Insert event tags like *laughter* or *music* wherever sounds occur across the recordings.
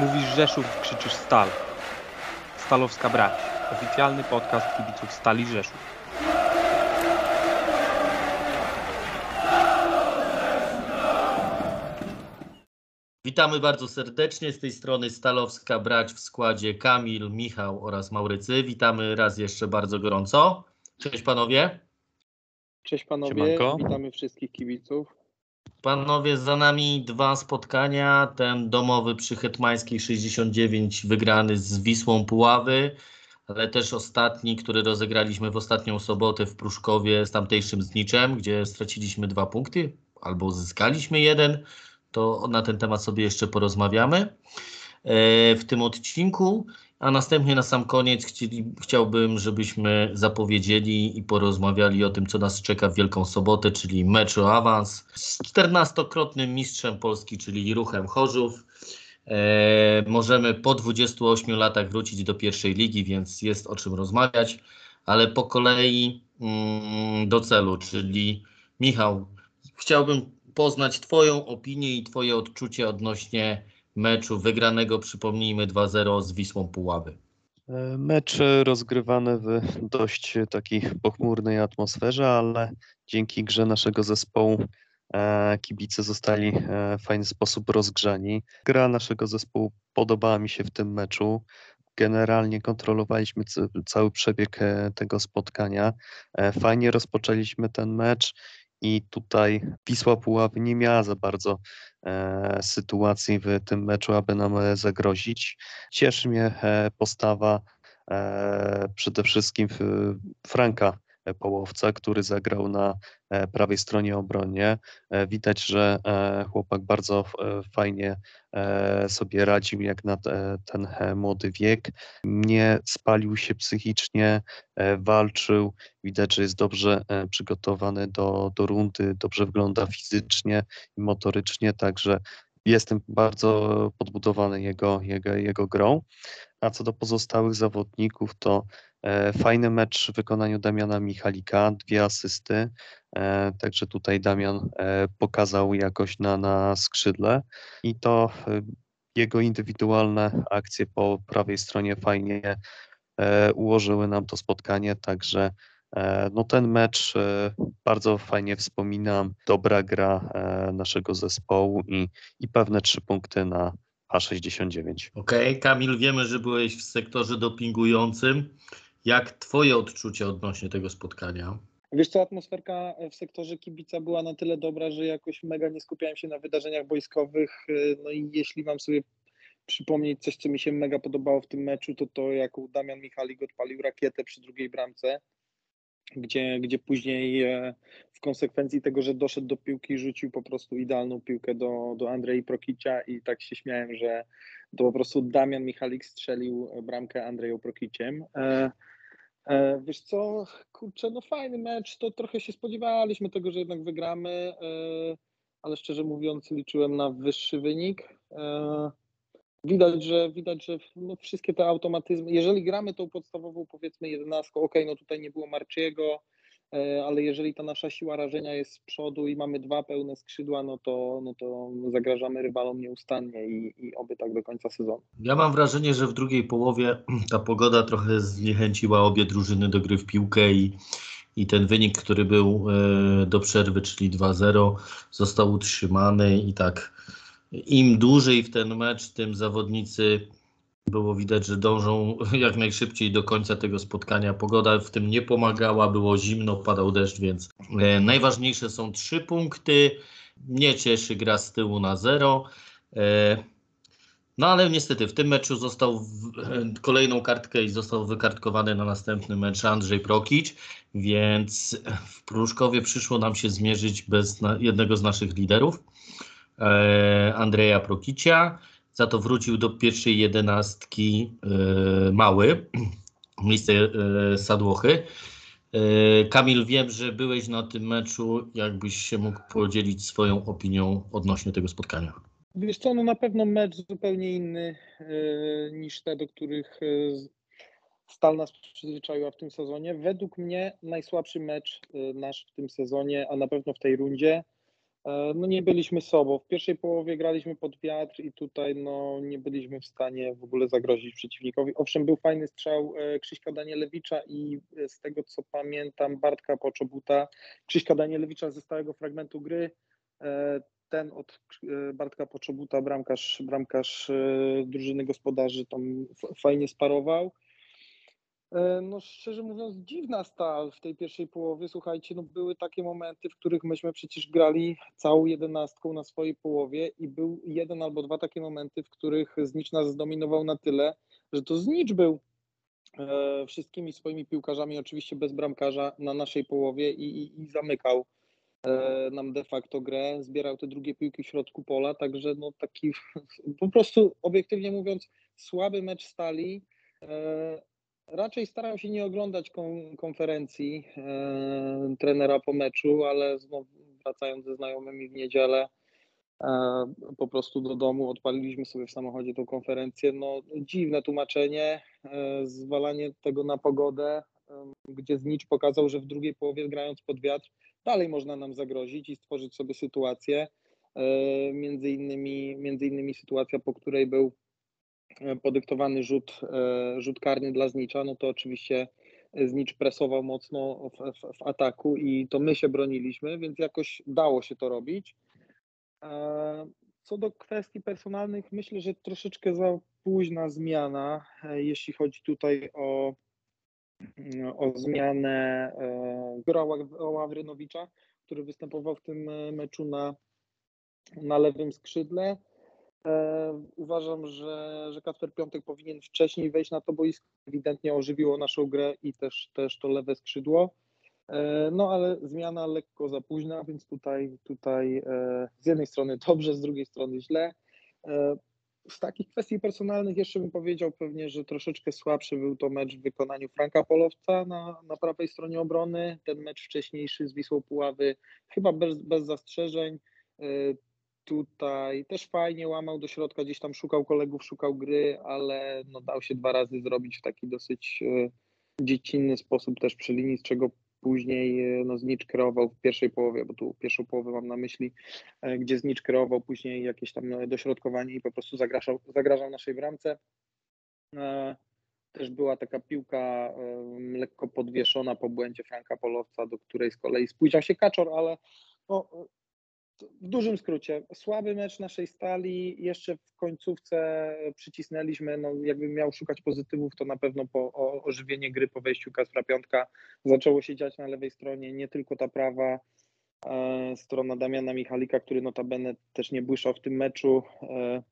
Mówisz Rzeszów, krzyczysz Stal. Stalowska Brać. Oficjalny podcast kibiców Stali Rzeszów. Witamy bardzo serdecznie. Z tej strony Stalowska Brać w składzie Kamil, Michał oraz Maurycy. Witamy raz jeszcze bardzo gorąco. Cześć panowie. Cześć panowie, Siemanko. witamy wszystkich kibiców. Panowie, za nami dwa spotkania. Ten domowy przy Hetmańskiej 69 wygrany z Wisłą Puławy, ale też ostatni, który rozegraliśmy w ostatnią sobotę w Pruszkowie z tamtejszym Zniczem, gdzie straciliśmy dwa punkty albo uzyskaliśmy jeden. To na ten temat sobie jeszcze porozmawiamy e, w tym odcinku. A następnie na sam koniec chcieli, chciałbym, żebyśmy zapowiedzieli i porozmawiali o tym, co nas czeka w Wielką Sobotę, czyli mecz o awans z 14-krotnym mistrzem Polski, czyli Ruchem Chorzów. E, możemy po 28 latach wrócić do pierwszej ligi, więc jest o czym rozmawiać, ale po kolei mm, do celu, czyli Michał, chciałbym poznać Twoją opinię i Twoje odczucie odnośnie meczu wygranego, przypomnijmy, 2-0 z Wisłą Puławy. E, Mecz rozgrywany w dość takiej pochmurnej atmosferze, ale dzięki grze naszego zespołu e, kibice zostali e, w fajny sposób rozgrzani. Gra naszego zespołu podobała mi się w tym meczu. Generalnie kontrolowaliśmy cały przebieg tego spotkania. Fajnie rozpoczęliśmy ten mecz i tutaj Wisła Puławy nie miała za bardzo e, sytuacji w tym meczu, aby nam e, zagrozić. Cieszy mnie e, postawa przede wszystkim Franka Połowca, który zagrał na e, prawej stronie obronie. E, Widać, że e, chłopak bardzo e, fajnie e, sobie radził jak na te- ten e, młody wiek. Nie spalił się psychicznie, e, walczył. Widać, że jest dobrze e, przygotowany do, do rundy, dobrze wygląda fizycznie i motorycznie, także jestem bardzo podbudowany jego, jego, jego grą. A co do pozostałych zawodników, to e, fajny mecz w wykonaniu Damiana Michalika, dwie asysty. E, także tutaj Damian e, pokazał jakoś na, na skrzydle i to e, jego indywidualne akcje po prawej stronie fajnie e, ułożyły nam to spotkanie. Także e, no ten mecz e, bardzo fajnie wspominam. Dobra gra e, naszego zespołu i, i pewne trzy punkty na H69. Okej, Kamil, wiemy, że byłeś w sektorze dopingującym. Jak Twoje odczucie odnośnie tego spotkania? Wiesz co, atmosferka w sektorze kibica była na tyle dobra, że jakoś mega nie skupiałem się na wydarzeniach wojskowych. y, No i jeśli mam sobie przypomnieć coś, co mi się mega podobało w tym meczu, to to jak Damian Michalik odpalił rakietę przy drugiej bramce, gdzie, gdzie później e, w konsekwencji tego, że doszedł do piłki, rzucił po prostu idealną piłkę do, do Andrei Prokicia i tak się śmiałem, że to po prostu Damian Michalik strzelił bramkę Andreją Prokiciem. E, wiesz co, kurczę, no fajny mecz, to trochę się spodziewaliśmy tego, że jednak wygramy, e, ale szczerze mówiąc liczyłem na wyższy wynik. E, Widać, że widać, że no wszystkie te automatyzmy, jeżeli gramy tą podstawową powiedzmy jedenastką, ok, no tutaj nie było Marciego, ale jeżeli ta nasza siła rażenia jest z przodu i mamy dwa pełne skrzydła, no to, no to zagrażamy rywalom nieustannie i, i oby tak do końca sezonu. Ja mam wrażenie, że w drugiej połowie ta pogoda trochę zniechęciła obie drużyny do gry w piłkę i, i ten wynik, który był e, do przerwy, czyli 2-0, został utrzymany i tak im dłużej w ten mecz, tym zawodnicy było widać, że dążą *laughs* jak najszybciej do końca tego spotkania. Pogoda w tym nie pomagała, było zimno, padał deszcz, więc e, najważniejsze są trzy punkty. Mnie cieszy gra z tyłu na zero. E, no ale niestety w tym meczu został w, e, kolejną kartkę i został wykartkowany na następny mecz Andrzej Prokic, więc w Pruszkowie przyszło nam się zmierzyć bez na, jednego z naszych liderów, e, Andrzeja Prokicia. Za to wrócił do pierwszej jedenastki e, Mały, *clears throat* miejsce Sadłochy. E, Kamil, wiem, że byłeś na tym meczu. Jakbyś się mógł podzielić swoją opinią odnośnie tego spotkania? Wiesz co, no na pewno mecz zupełnie inny e, niż te, do których e, Stal nas przyzwyczaiła w tym sezonie. Według mnie najsłabszy mecz nasz w tym sezonie, a na pewno w tej rundzie. E, no nie byliśmy sobą. W pierwszej połowie graliśmy pod wiatr i tutaj no, nie byliśmy w stanie w ogóle zagrozić przeciwnikowi. Owszem, był fajny strzał e, Krzyśka Danielewicza i e, z tego co pamiętam Bartka Poczobuta, Krzyśka Danielewicza ze stałego fragmentu gry, ten od Bartka Poczobuta, bramkarz, bramkarz drużyny gospodarzy tam fajnie sparował. E, no szczerze mówiąc, dziwna stal w tej pierwszej połowie. Słuchajcie, no były takie momenty, w których myśmy przecież grali całą jedenastką na swojej połowie i był jeden albo dwa takie momenty, w których Znicz nas zdominował na tyle, że to Znicz był e, wszystkimi swoimi piłkarzami, oczywiście bez bramkarza, na naszej połowie i, i, i zamykał e, nam de facto grę, zbierał te drugie piłki w środku pola, także no taki *laughs* po prostu obiektywnie mówiąc słaby mecz stali. Raczej staram się nie oglądać konferencji e, trenera po meczu, ale wracając ze znajomymi w niedzielę e, po prostu do domu, odpaliliśmy sobie w samochodzie tą konferencję. No, dziwne tłumaczenie, e, zwalanie tego na pogodę, e, gdzie Znicz pokazał, że w drugiej połowie grając pod wiatr dalej można nam zagrozić i stworzyć sobie sytuację. E, między innymi, między innymi sytuacja, po której był podyktowany rzut, e, rzut karny dla Znicza, no to oczywiście Znicz presował mocno w, w, w, ataku i to my się broniliśmy, więc jakoś dało się to robić. E, co do kwestii personalnych, myślę, że troszeczkę za późna zmiana, e, jeśli chodzi tutaj o, o zmianę Gora Ławrynowicza, który występował w tym meczu na, na lewym skrzydle. E, uważam, że, że Kacper Piątek powinien wcześniej wejść na to boisko. Ewidentnie ożywiło naszą grę i też, też to lewe skrzydło. E, no ale zmiana lekko za późna, więc tutaj, tutaj e, z jednej strony dobrze, z drugiej strony źle. Z takich kwestii personalnych jeszcze bym powiedział pewnie, że troszeczkę słabszy był to mecz w wykonaniu Franka Polowca na, na prawej stronie obrony. Ten mecz wcześniejszy z Wisłą Puławy chyba bez, bez zastrzeżeń tutaj też fajnie łamał do środka, gdzieś tam szukał kolegów, szukał gry, ale no dał się dwa razy zrobić w taki dosyć e, dziecinny sposób też przy linii, z czego później e, no, Znicz kreował w pierwszej połowie, bo tu pierwszą połowę mam na myśli, e, gdzie Znicz kreował później jakieś tam dośrodkowanie i po prostu zagrażał, zagrażał naszej bramce. Też była taka piłka lekko podwieszona po błędzie Franka Polowca, do której z kolei spóźniał się Kaczor, ale no, w dużym skrócie, słaby mecz naszej stali. Jeszcze w końcówce przycisnęliśmy, no jakbym miał szukać pozytywów, to na pewno po ożywienie gry po wejściu Kaspra Piątka zaczęło się dziać na lewej stronie, nie tylko ta prawa e, strona Damiana Michalika, który notabene też nie błyszał w tym meczu, e,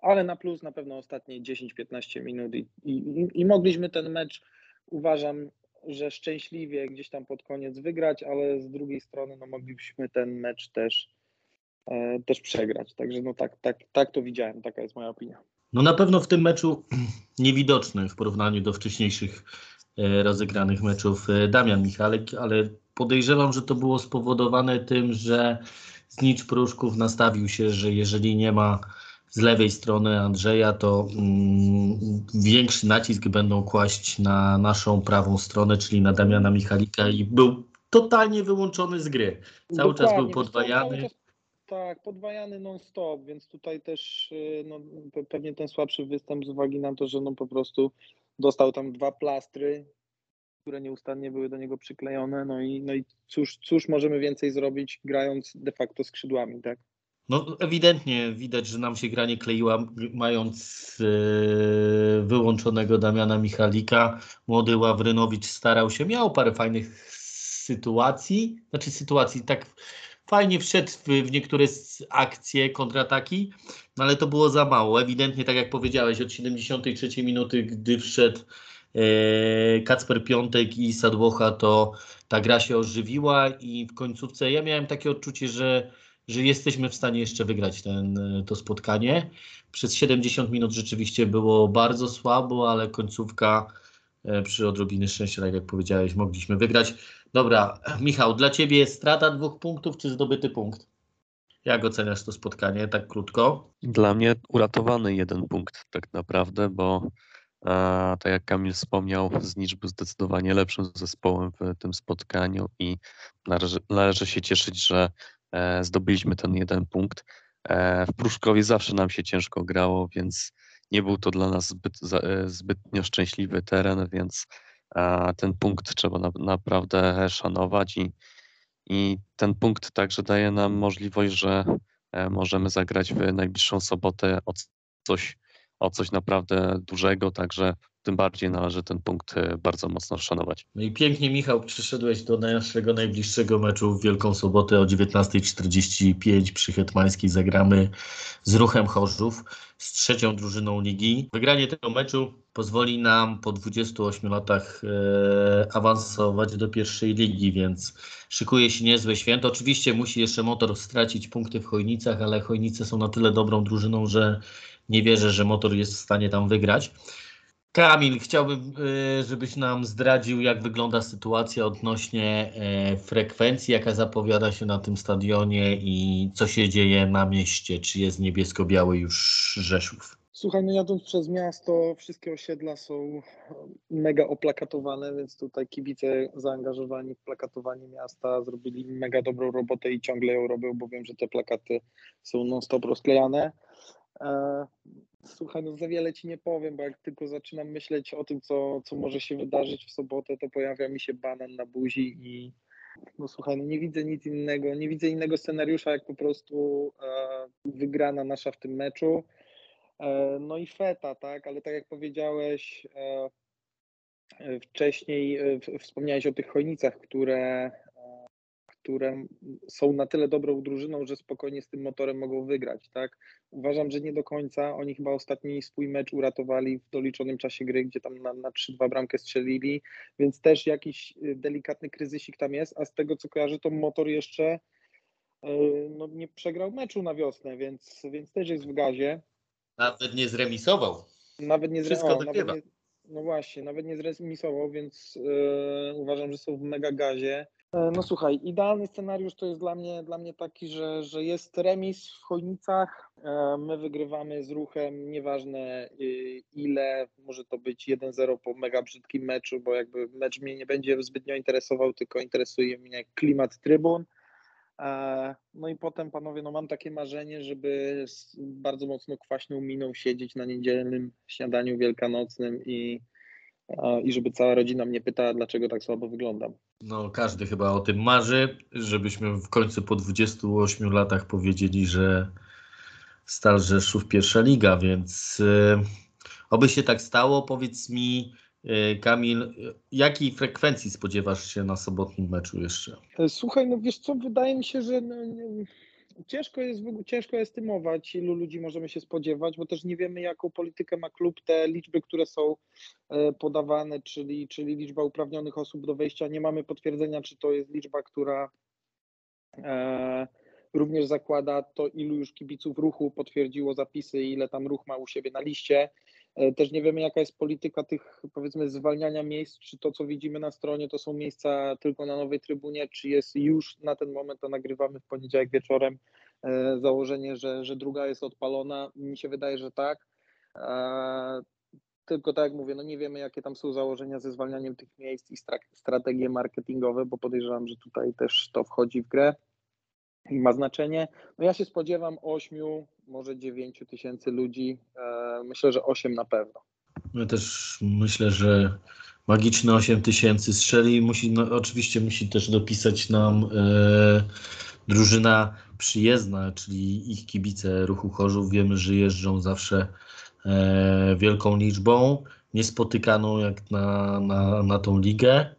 ale na plus na pewno ostatnie 10-15 minut i, i, i mogliśmy ten mecz, uważam, że szczęśliwie gdzieś tam pod koniec wygrać, ale z drugiej strony no, moglibyśmy ten mecz też, e, też przegrać. Także no tak, tak, tak to widziałem, taka jest moja opinia. No na pewno w tym meczu *clears throat* niewidoczny w porównaniu do wcześniejszych e, rozegranych meczów e, Damian Michalek, ale podejrzewam, że to było spowodowane tym, że Znicz Pruszków nastawił się, że jeżeli nie ma z lewej strony Andrzeja, to mm, większy nacisk będą kłaść na naszą prawą stronę, czyli na Damiana Michalika i był totalnie wyłączony z gry. Cały Dokładnie, czas był podwajany. Tak, podwajany non-stop, więc tutaj też y, no, pewnie ten słabszy występ z uwagi na to, że no po prostu dostał tam dwa plastry, które nieustannie były do niego przyklejone, no i, no i cóż, cóż możemy więcej zrobić grając de facto skrzydłami, tak? No ewidentnie widać, że nam się gra nie kleiła, mając yy, wyłączonego Damiana Michalika. Młody Ławrynowicz starał się, miał parę fajnych sytuacji, znaczy sytuacji, tak fajnie wszedł w, w niektóre akcje, kontrataki, no ale to było za mało. Ewidentnie, tak jak powiedziałeś, od 73 minuty, gdy wszedł e, Kacper Piątek i Sadłocha, to ta gra się ożywiła i w końcówce ja miałem takie odczucie, że że jesteśmy w stanie jeszcze wygrać ten, to spotkanie. Przez 70 minut rzeczywiście było bardzo słabo, ale końcówka e, przy odrobinie szczęścia, tak jak powiedziałeś, mogliśmy wygrać. Dobra, *clears throat* Michał, dla Ciebie strata dwóch punktów czy zdobyty punkt? Jak oceniasz to spotkanie, tak krótko? Dla mnie uratowany jeden punkt tak naprawdę, bo a, tak jak Kamil wspomniał, Znicz był zdecydowanie lepszym zespołem w tym spotkaniu i należy, należy się cieszyć, że e, zdobyliśmy ten jeden punkt. E, w Pruszkowie zawsze nam się ciężko grało, więc nie był to dla nas zbyt, e, zbytnio szczęśliwy teren, więc e, ten punkt trzeba na, naprawdę szanować i, i ten punkt także daje nam możliwość, że e, możemy zagrać w najbliższą sobotę o coś, o coś naprawdę dużego, także tym bardziej należy ten punkt e, bardzo mocno szanować. No i pięknie, Michał, przyszedłeś do naszego najbliższego meczu w Wielką Sobotę o 19.45 przy Hetmańskiej. Zagramy z Ruchem Chorzów, z trzecią drużyną ligi. Wygranie tego meczu pozwoli nam po 28 latach e, awansować do pierwszej ligi, więc szykuje się niezłe święto. Oczywiście musi jeszcze Motor stracić punkty w Chojnicach, ale Chojnice są na tyle dobrą drużyną, że nie wierzę, że Motor jest w stanie tam wygrać. Kamil, chciałbym, y, żebyś nam zdradził, jak wygląda sytuacja odnośnie e, frekwencji, jaka zapowiada się na tym stadionie i co się dzieje na mieście. Czy jest niebiesko-biały już Rzeszów? Słuchaj, no jadąc przez miasto, wszystkie osiedla są mega oplakatowane, więc tutaj kibice zaangażowani w plakatowanie miasta zrobili mega dobrą robotę i ciągle ją robią, bo wiem, że te plakaty są non-stop rozklejane. Słuchaj, no za wiele ci nie powiem, bo jak tylko zaczynam myśleć o tym, co, co może się wydarzyć w sobotę, to pojawia mi się banan na buzi i no słuchaj, no nie widzę nic innego, nie widzę innego scenariusza, jak po prostu e, wygrana nasza w tym meczu. E, no i feta, tak, ale tak jak powiedziałeś e, e, wcześniej, e, wspomniałeś o tych chojnicach, które, które są na tyle dobrą drużyną, że spokojnie z tym motorem mogą wygrać, tak. Uważam, że nie do końca. Oni chyba ostatni swój mecz uratowali w doliczonym czasie gry, gdzie tam na, na 3-2 bramkę strzelili, więc też jakiś y, delikatny kryzysik tam jest, a z tego co kojarzę, to motor jeszcze y, no, nie przegrał meczu na wiosnę, więc, więc też jest w gazie. Nawet nie zremisował. Nawet nie zre- Wszystko nie, No właśnie, nawet nie zremisował, więc y, uważam, że są w mega gazie. E, No słuchaj, idealny scenariusz to jest dla mnie, dla mnie taki, że, że jest remis w Chojnicach, e, my wygrywamy z ruchem, nieważne y, ile, może to być 1-0 po mega brzydkim meczu, bo jakby mecz mnie nie będzie zbytnio interesował, tylko interesuje mnie klimat trybun. E, No i potem, panowie, no mam takie marzenie, żeby bardzo mocno kwaśną miną siedzieć na niedzielnym śniadaniu wielkanocnym i, i żeby cała rodzina mnie pytała, dlaczego tak słabo wyglądam. No, każdy chyba o tym marzy, żebyśmy w końcu po 28 latach powiedzieli, że Stal Rzeszów pierwsza liga, więc y, oby się tak stało. Powiedz mi, y, Kamil, jakiej frekwencji spodziewasz się na sobotnim meczu jeszcze? E, Słuchaj, no wiesz co, wydaje mi się, że no, ciężko jest, w ogóle- ciężko estymować, ilu ludzi możemy się spodziewać, bo też nie wiemy, jaką politykę ma klub. Te liczby, które są e, podawane, czyli, czyli liczba uprawnionych osób do wejścia, nie mamy potwierdzenia, czy to jest liczba, która e, również zakłada to, ilu już kibiców ruchu potwierdziło zapisy, ile tam ruch ma u siebie na liście. E, Też nie wiemy, jaka jest polityka tych, powiedzmy, zwalniania miejsc, czy to, co widzimy na stronie, to są miejsca tylko na nowej trybunie, czy jest już na ten moment, to nagrywamy w poniedziałek wieczorem, e, założenie, że, że druga jest odpalona. Mi się wydaje, że tak. E, Tylko tak jak mówię, no nie wiemy, jakie tam są założenia ze zwalnianiem tych miejsc i stra- strategie marketingowe, bo podejrzewam, że tutaj też to wchodzi w grę ma znaczenie. No ja się spodziewam 8, może 9 tysięcy ludzi. E, Myślę, że 8 na pewno. Ja też myślę, że magiczne 8 tysięcy strzeli. Musi, no, oczywiście musi też dopisać nam e, drużyna przyjezdna, czyli ich kibice ruchu Chorzów. Wiemy, że jeżdżą zawsze e, wielką liczbą, niespotykaną jak na, na, na tą ligę.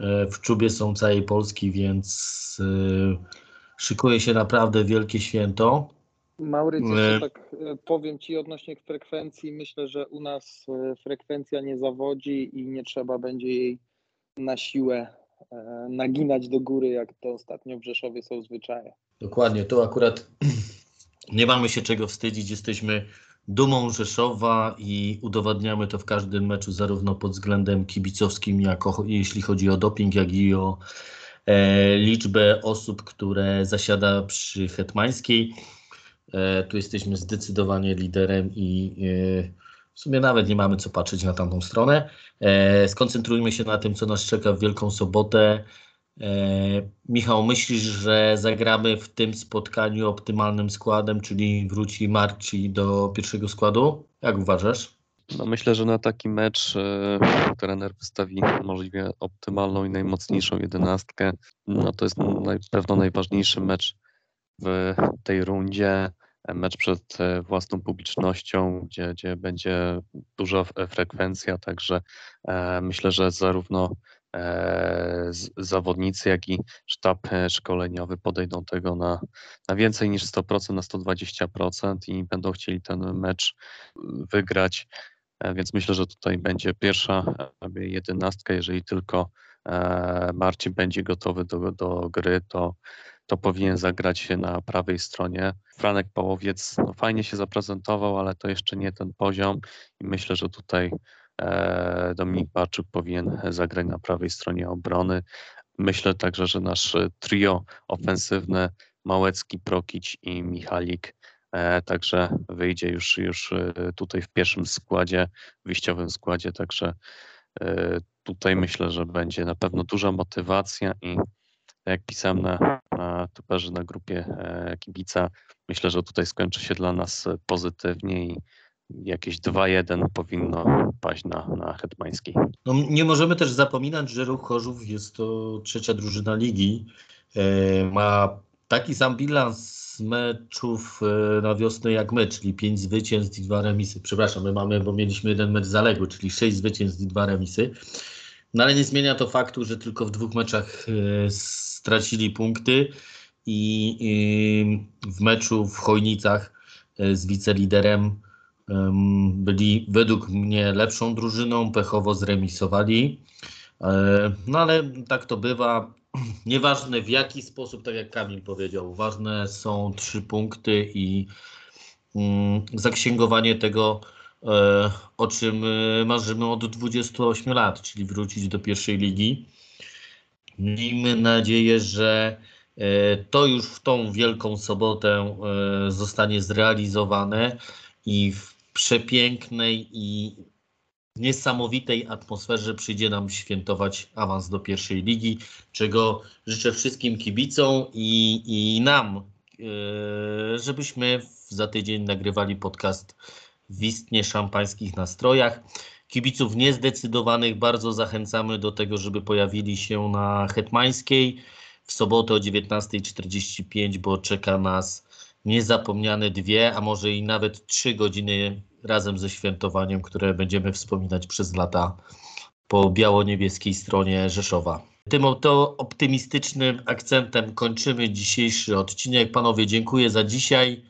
E, w czubie są całej Polski, więc e, szykuje się naprawdę wielkie święto. Maurycy, E. jeszcze tak e, powiem Ci odnośnie frekwencji. Myślę, że u nas e, frekwencja nie zawodzi i nie trzeba będzie jej na siłę naginać do góry, jak to ostatnio w Rzeszowie są zwyczaje. Dokładnie, tu akurat *clears throat* nie mamy się czego wstydzić. Jesteśmy dumą Rzeszowa i udowadniamy to w każdym meczu, zarówno pod względem kibicowskim, jako jeśli chodzi o doping, jak i o liczbę osób, które zasiada przy Hetmańskiej. E, tu jesteśmy zdecydowanie liderem i e, w sumie nawet nie mamy co patrzeć na tamtą stronę. E, skoncentrujmy się na tym, co nas czeka w Wielką Sobotę. E, Michał, myślisz, że zagramy w tym spotkaniu optymalnym składem, czyli wróci Marci do pierwszego składu? Jak uważasz? No myślę, że na taki mecz e, trener wystawi możliwie optymalną i najmocniejszą jedenastkę. No to jest na pewno najważniejszy mecz w tej rundzie. Mecz przed e, własną publicznością, gdzie, gdzie będzie duża frekwencja, także e, myślę, że zarówno e, z- zawodnicy, jak i sztab e, szkoleniowy podejdą tego na, na więcej niż 100%, na 120% i będą chcieli ten mecz wygrać. E, Więc myślę, że tutaj będzie pierwsza e, jedenastka. Jeżeli tylko e, Marcin będzie gotowy do, do gry, to, to powinien zagrać się na prawej stronie. Franek Pałowiec no, fajnie się zaprezentował, ale to jeszcze nie ten poziom i myślę, że tutaj Dominik Barczuk powinien zagrać na prawej stronie obrony. Myślę także, że nasz trio ofensywne Małecki, Prokić i Michalik Także wyjdzie już, już e, tutaj w pierwszym składzie, wyjściowym składzie. Także e, tutaj myślę, że będzie na pewno duża motywacja i jak pisałem na, na tuperze na grupie e, kibica, myślę, że tutaj skończy się dla nas pozytywnie i jakieś 2-1 powinno paść na, na Hetmańskiej. No, nie możemy też zapominać, że Ruch Chorzów jest to trzecia drużyna ligi. E, ma taki sam bilans meczów e, na wiosnę jak my, czyli 5 zwycięstw i 2 remisy. Przepraszam, my mamy, bo mieliśmy jeden mecz zaległy, czyli 6 zwycięstw i 2 remisy. No ale nie zmienia to faktu, że tylko w dwóch meczach e, stracili punkty i, w meczu w Chojnicach e, z wiceliderem em, byli według mnie lepszą drużyną, pechowo zremisowali. No ale tak to bywa. Nieważne w jaki sposób, tak jak Kamil powiedział, ważne są trzy punkty i mm, zaksięgowanie tego, e, o czym e, marzymy od 28 lat, czyli wrócić do pierwszej ligi. Miejmy nadzieję, że e, to już w tą wielką sobotę zostanie zrealizowane i w przepięknej i niesamowitej atmosferze przyjdzie nam świętować awans do pierwszej ligi, czego życzę wszystkim kibicom i, i nam, e, żebyśmy za tydzień nagrywali podcast w istnie szampańskich nastrojach. Kibiców niezdecydowanych bardzo zachęcamy do tego, żeby pojawili się na Hetmańskiej w sobotę o 19.45, bo czeka nas niezapomniane dwie, a może i nawet trzy godziny razem ze świętowaniem, które będziemy wspominać przez lata po biało-niebieskiej stronie Rzeszowa. Tym oto optymistycznym akcentem kończymy dzisiejszy odcinek. Panowie, dziękuję za dzisiaj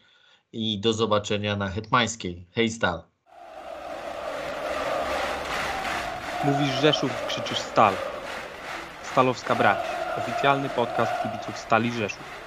i do zobaczenia na Hetmańskiej. Hej Stal. Mówisz Rzeszów, krzyczysz Stal. Stalowska Brać. Oficjalny podcast kibiców Stali Rzeszów.